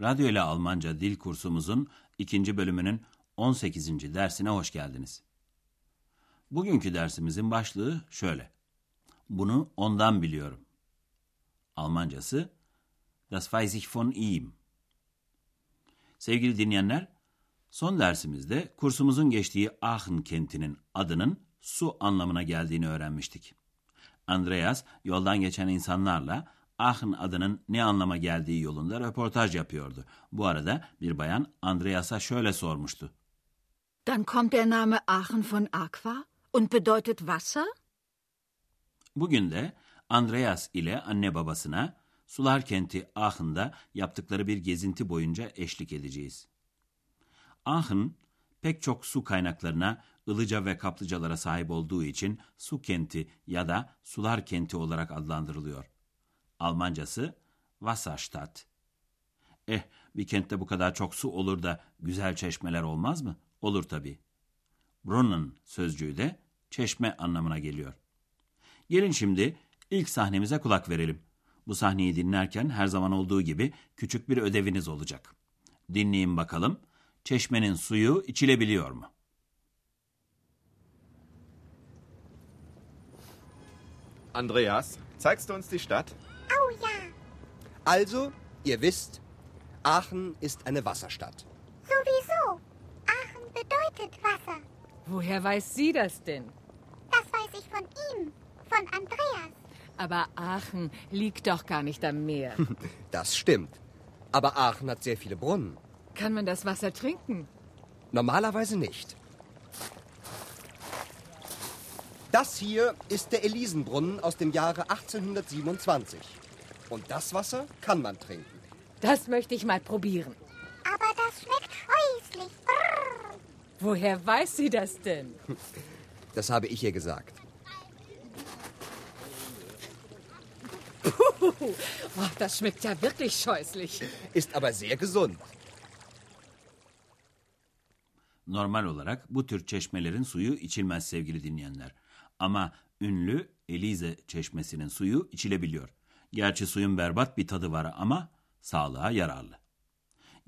Radyo ile Almanca dil kursumuzun ikinci bölümünün 18. dersine hoş geldiniz. Bugünkü dersimizin başlığı şöyle. Bunu ondan biliyorum. Almancası Das weiß ich von ihm. Sevgili dinleyenler, son dersimizde kursumuzun geçtiği Aachen kentinin adının su anlamına geldiğini öğrenmiştik. Andreas yoldan geçen insanlarla Aachen adının ne anlama geldiği yolunda röportaj yapıyordu. Bu arada bir bayan Andreas'a şöyle sormuştu. Dann kommt der Name Aachen von Aqua und bedeutet Wasser? Bugün de Andreas ile anne babasına sular kenti Aachen'da yaptıkları bir gezinti boyunca eşlik edeceğiz. Aachen pek çok su kaynaklarına ılıca ve kaplıcalara sahip olduğu için su kenti ya da sular kenti olarak adlandırılıyor. Almancası Wasserstadt. Eh, bir kentte bu kadar çok su olur da güzel çeşmeler olmaz mı? Olur tabii. Brunnen sözcüğü de çeşme anlamına geliyor. Gelin şimdi ilk sahnemize kulak verelim. Bu sahneyi dinlerken her zaman olduğu gibi küçük bir ödeviniz olacak. Dinleyin bakalım, çeşmenin suyu içilebiliyor mu? Andreas, zeigst du uns die Stadt? Also, ihr wisst, Aachen ist eine Wasserstadt. sowieso. Aachen bedeutet Wasser. Woher weiß sie das denn? Das weiß ich von ihm, von Andreas. Aber Aachen liegt doch gar nicht am Meer. Das stimmt. Aber Aachen hat sehr viele Brunnen. Kann man das Wasser trinken? Normalerweise nicht. Das hier ist der Elisenbrunnen aus dem Jahre 1827. Und das Wasser kann man trinken. Das möchte ich mal probieren. Aber das schmeckt scheußlich. Brrr. Woher weiß sie das denn? Das habe ich ihr gesagt. Oh, das schmeckt ja wirklich scheußlich. Ist aber sehr gesund. Normal olarak bu tür çeşmelerin suyu içilmez sevgili dinleyenler. Ama ünlü Elize çeşmesinin suyu içilebiliyor. Gerçi suyun berbat bir tadı var ama sağlığa yararlı.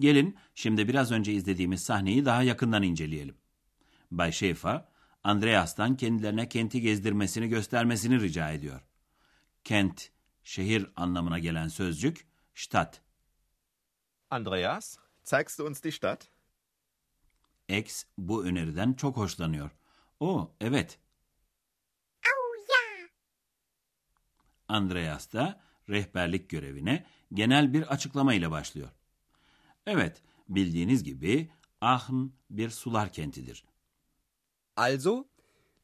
Gelin şimdi biraz önce izlediğimiz sahneyi daha yakından inceleyelim. Bay Şefa, Andreas'tan kendilerine kenti gezdirmesini göstermesini rica ediyor. Kent, şehir anlamına gelen sözcük, Stadt. Andreas, zeigst du uns die Stadt? X bu öneriden çok hoşlanıyor. O, evet. Oh ja, Andreas da rehberlik görevine genel bir açıklama ile başlıyor. Evet, bildiğiniz gibi Aachen bir sular kentidir. Also,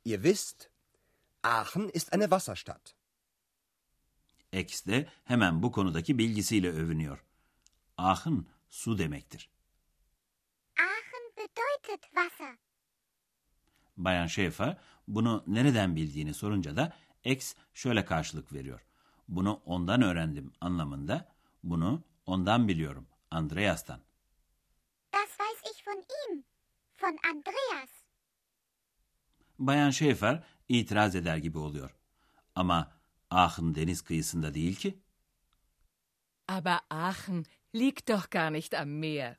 ihr wisst, Aachen ist eine Wasserstadt. X de hemen bu konudaki bilgisiyle övünüyor. Aachen su demektir. Aachen bedeutet Wasser. Bayan Schäfer bunu nereden bildiğini sorunca da X şöyle karşılık veriyor. Bunu ondan öğrendim anlamında, bunu ondan biliyorum, Andreas'tan. Das weiß ich von ihm, von Andreas. Bayan Schäfer itiraz eder gibi oluyor. Ama Aachen deniz kıyısında değil ki. Aber Aachen liegt doch gar nicht am Meer.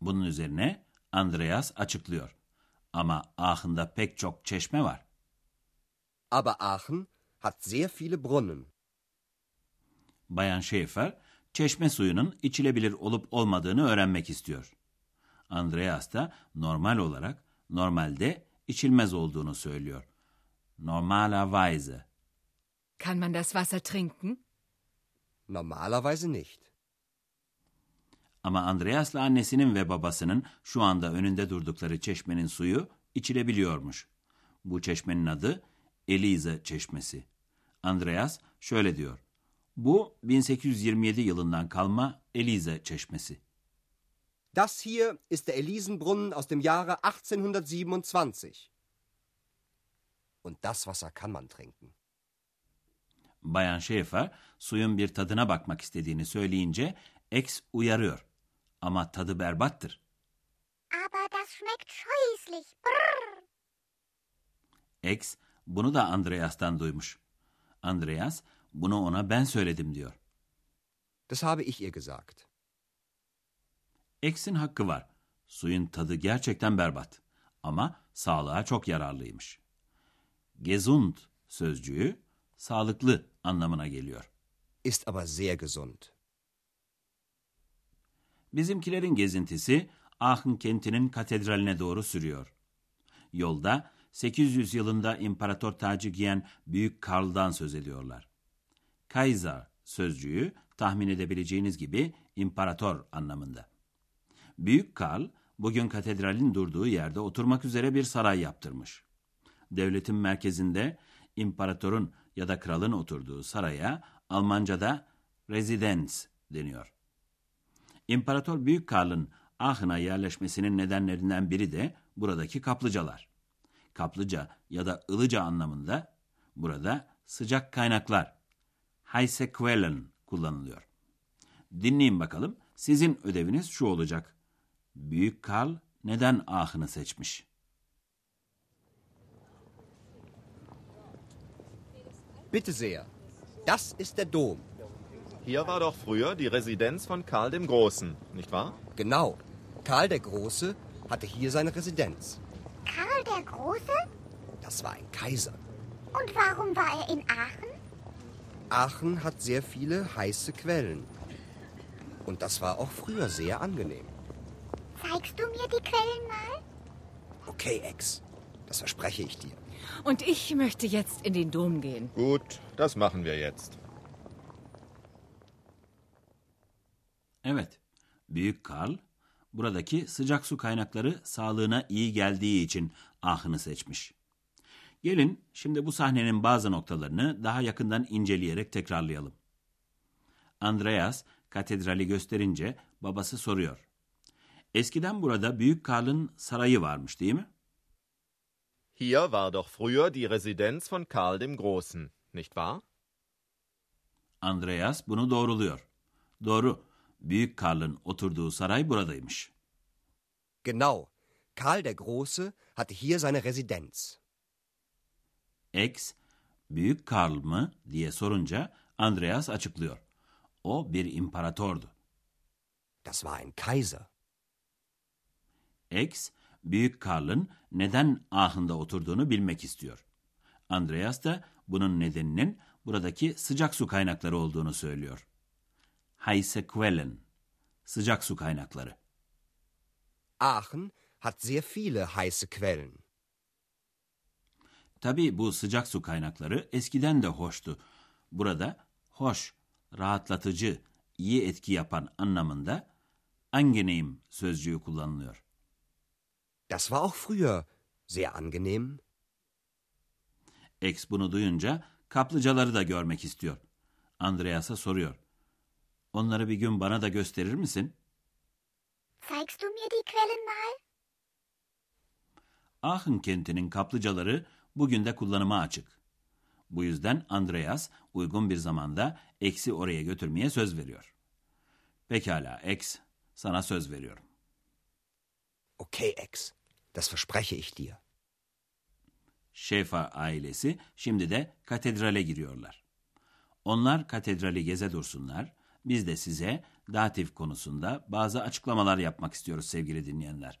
Bunun üzerine Andreas açıklıyor. Ama Aachen'da pek çok çeşme var. Aber Aachen hat sehr viele Brunnen. Bayan Schäfer, çeşme suyunun içilebilir olup olmadığını öğrenmek istiyor. Andreas da normal olarak normalde içilmez olduğunu söylüyor. Normalerweise. Kann man das Wasser trinken? Normalerweise nicht. Ama Andreas'la annesinin ve babasının şu anda önünde durdukları çeşmenin suyu içilebiliyormuş. Bu çeşmenin adı Elize Çeşmesi. Andreas şöyle diyor. Bu 1827 yılından kalma Elize çeşmesi. Das hier ist der Elisenbrunnen aus dem Jahre 1827. Und das Wasser kann man trinken. Bayan Schäfer suyun bir tadına bakmak istediğini söyleyince X uyarıyor. Ama tadı berbattır. Aber das schmeckt scheußlich. Brrr. X bunu da Andreas'tan duymuş. Andreas bunu ona ben söyledim diyor. Das habe ich ihr gesagt. X'in hakkı var. Suyun tadı gerçekten berbat. Ama sağlığa çok yararlıymış. Gesund sözcüğü sağlıklı anlamına geliyor. Ist aber sehr gesund. Bizimkilerin gezintisi Aachen kentinin katedraline doğru sürüyor. Yolda 800 yılında imparator tacı giyen Büyük Karl'dan söz ediyorlar. Kaiser sözcüğü tahmin edebileceğiniz gibi imparator anlamında. Büyük Karl bugün katedralin durduğu yerde oturmak üzere bir saray yaptırmış. Devletin merkezinde imparatorun ya da kralın oturduğu saraya Almanca'da Residenz deniyor. İmparator Büyük Karl'ın Aachen'a yerleşmesinin nedenlerinden biri de buradaki kaplıcalar. Kaplıca ya da ılıca anlamında burada sıcak kaynaklar, heiße Quellen kullanılıyor. Dinleyin bakalım, sizin ödeviniz şu olacak. Büyük Karl neden Aachen'ı seçmiş? Bitte sehr. Das ist der Dom. Hier war doch früher die Residenz von Karl dem Großen, nicht wahr? Genau. Karl der Große hatte hier seine Residenz. Karl der Große? Das war ein Kaiser. Und warum war er in Aachen? Aachen hat sehr viele heiße Quellen. Und das war auch früher sehr angenehm. Zeigst du mir die Quellen mal? Okay, Ex. Das verspreche ich dir. Und ich möchte jetzt in den Dom gehen. Gut, das machen wir jetzt. Evet, Büyük Karl buradaki sıcak su kaynakları sağlığına iyi geldiği için Aachen'ı seçmiş. Gelin şimdi bu sahnenin bazı noktalarını daha yakından inceleyerek tekrarlayalım. Andreas katedrali gösterince babası soruyor. Eskiden burada Büyük Karl'ın sarayı varmış değil mi? Hier war doch früher die Residenz von Karl dem Großen, nicht wahr? Andreas bunu doğruluyor. Doğru, Büyük Karl'ın oturduğu saray buradaymış. Genau. Karl der Große hatte hier seine Residenz. X, Büyük Karl mı diye sorunca Andreas açıklıyor. O bir imparatordu. Das war ein Kaiser. X, Büyük Karl'ın neden Aachen'da oturduğunu bilmek istiyor. Andreas da bunun nedeninin buradaki sıcak su kaynakları olduğunu söylüyor. Heiße Quellen, sıcak su kaynakları. Aachen hat sehr viele heiße Quellen. Tabii bu sıcak su kaynakları eskiden de hoştu. Burada hoş, rahatlatıcı, iyi etki yapan anlamında angenehm sözcüğü kullanılıyor. Das war auch früher sehr angenehm. X bunu duyunca kaplıcaları da görmek istiyor. Andreas'a soruyor. Onları bir gün bana da gösterir misin? Zeigst du mir die Quellen mal? Aachen kentinin kaplıcaları bugün de kullanıma açık. Bu yüzden Andreas uygun bir zamanda X'i oraya götürmeye söz veriyor. Pekala X, sana söz veriyorum. Okay, Ex. Das verspreche ich dir. Şefa ailesi şimdi de katedrale giriyorlar. Onlar katedrali geze dursunlar. Biz de size datif konusunda bazı açıklamalar yapmak istiyoruz sevgili dinleyenler.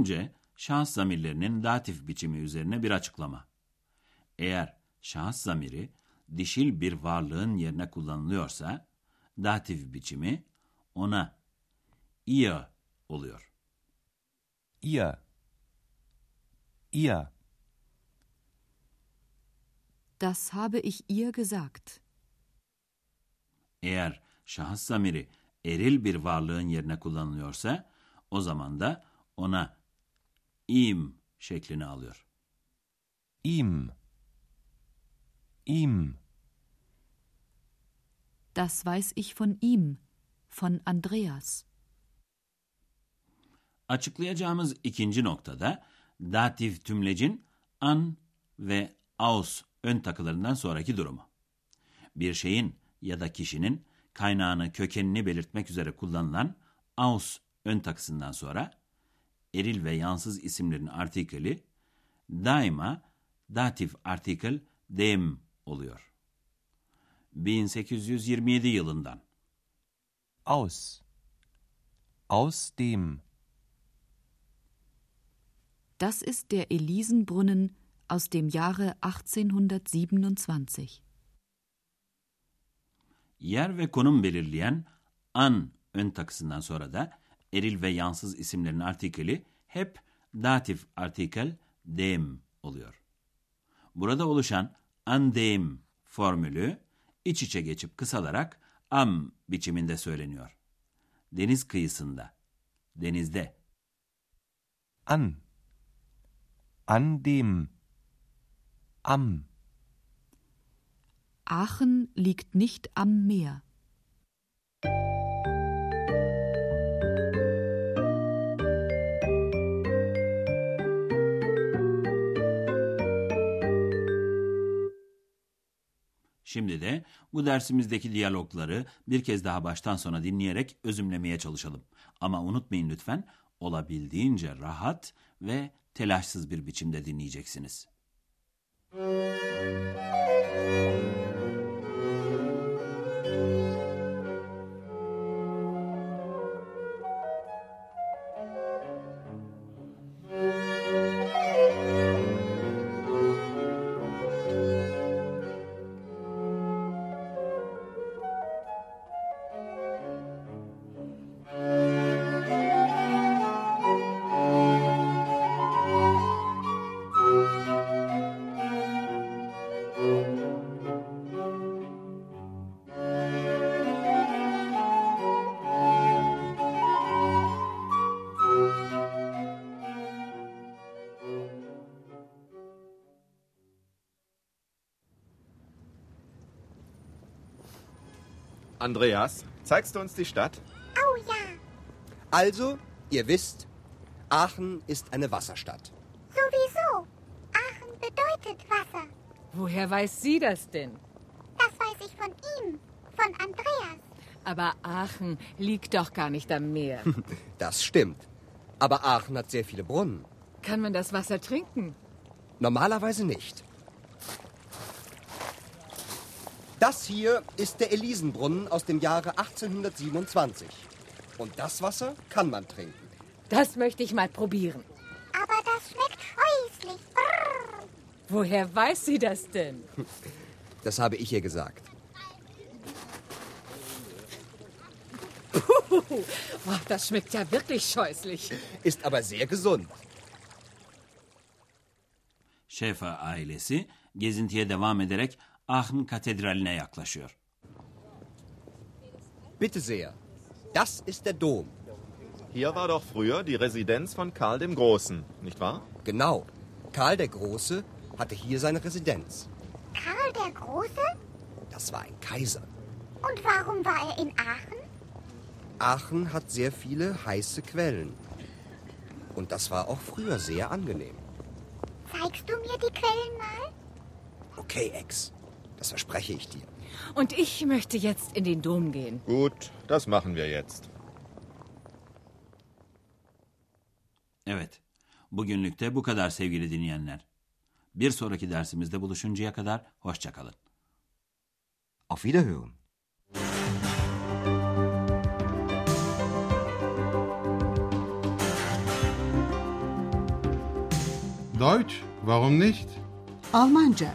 Önce şahıs zamirlerinin datif biçimi üzerine bir açıklama. Eğer şahıs zamiri dişil bir varlığın yerine kullanılıyorsa, datif biçimi ona ihr oluyor. Ihr. Ihr. Das habe ich ihr gesagt. Eğer şahıs zamiri eril bir varlığın yerine kullanılıyorsa o zaman da ona im şeklini alıyor. Ihm. Ihm. Das weiß ich von ihm, von Andreas. Açıklayacağımız ikinci noktada datif tümlecin an ve aus ön takılarından sonraki durumu. Bir şeyin ya da kişinin kaynağını, kökenini belirtmek üzere kullanılan aus ön takısından sonra eril ve yansız isimlerin artikeli daima datif artikel dem oluyor. 1827 yılından. Aus. Aus dem. Das ist der Elisenbrunnen aus dem Jahre 1827. Yer ve konum belirleyen an ön takısından sonra da eril ve yansız isimlerin artikeli hep datif artikel dem oluyor. Burada oluşan andem formülü iç içe geçip kısalarak am biçiminde söyleniyor. Deniz kıyısında, denizde. An. An dem. Am. Aachen liegt nicht am Meer. Şimdi de bu dersimizdeki diyalogları bir kez daha baştan sona dinleyerek özümlemeye çalışalım. Ama unutmayın lütfen olabildiğince rahat ve telaşsız bir biçimde dinleyeceksiniz. Andreas, zeigst du uns die Stadt? Oh ja, Also, ihr wisst, Aachen ist eine Wasserstadt. sowieso. Aachen bedeutet Wasser. Woher weiß sie das denn? Das weiß ich von ihm, von Andreas. Aber Aachen liegt doch gar nicht am Meer. Das stimmt. Aber Aachen hat sehr viele Brunnen. Kann man das Wasser trinken? Normalerweise nicht. Das hier ist der Elisenbrunnen aus dem Jahre 1827. Und das Wasser kann man trinken. Das möchte ich mal probieren. Aber das schmeckt scheußlich. Brrr. Woher weiß sie das denn? Das habe ich ihr gesagt. Puh, das schmeckt ja wirklich scheußlich. Ist aber sehr gesund. Şefa ailesi gezintiye devam ederek Aachen Katedrali'ne yaklaşıyor. Bitte sehr. Das ist der Dom. Hier war doch früher die Residenz von Karl dem Großen, nicht wahr? Genau. Karl der Große hatte hier seine Residenz. Karl der Große? Das war ein Kaiser. Und warum war er in Aachen? Aachen hat sehr viele heiße Quellen. Und das war auch früher sehr angenehm. Zeigst du mir die Quellen mal? Okay, Ex. Das verspreche ich dir. Und ich möchte jetzt in den Dom gehen. Gut, das machen wir jetzt. Evet, bugünlük de bu kadar sevgili dinleyenler. Bir sonraki dersimizde buluşuncaya kadar hoşçakalın. Auf Wiederhören. Deutsch, warum nicht? Almanca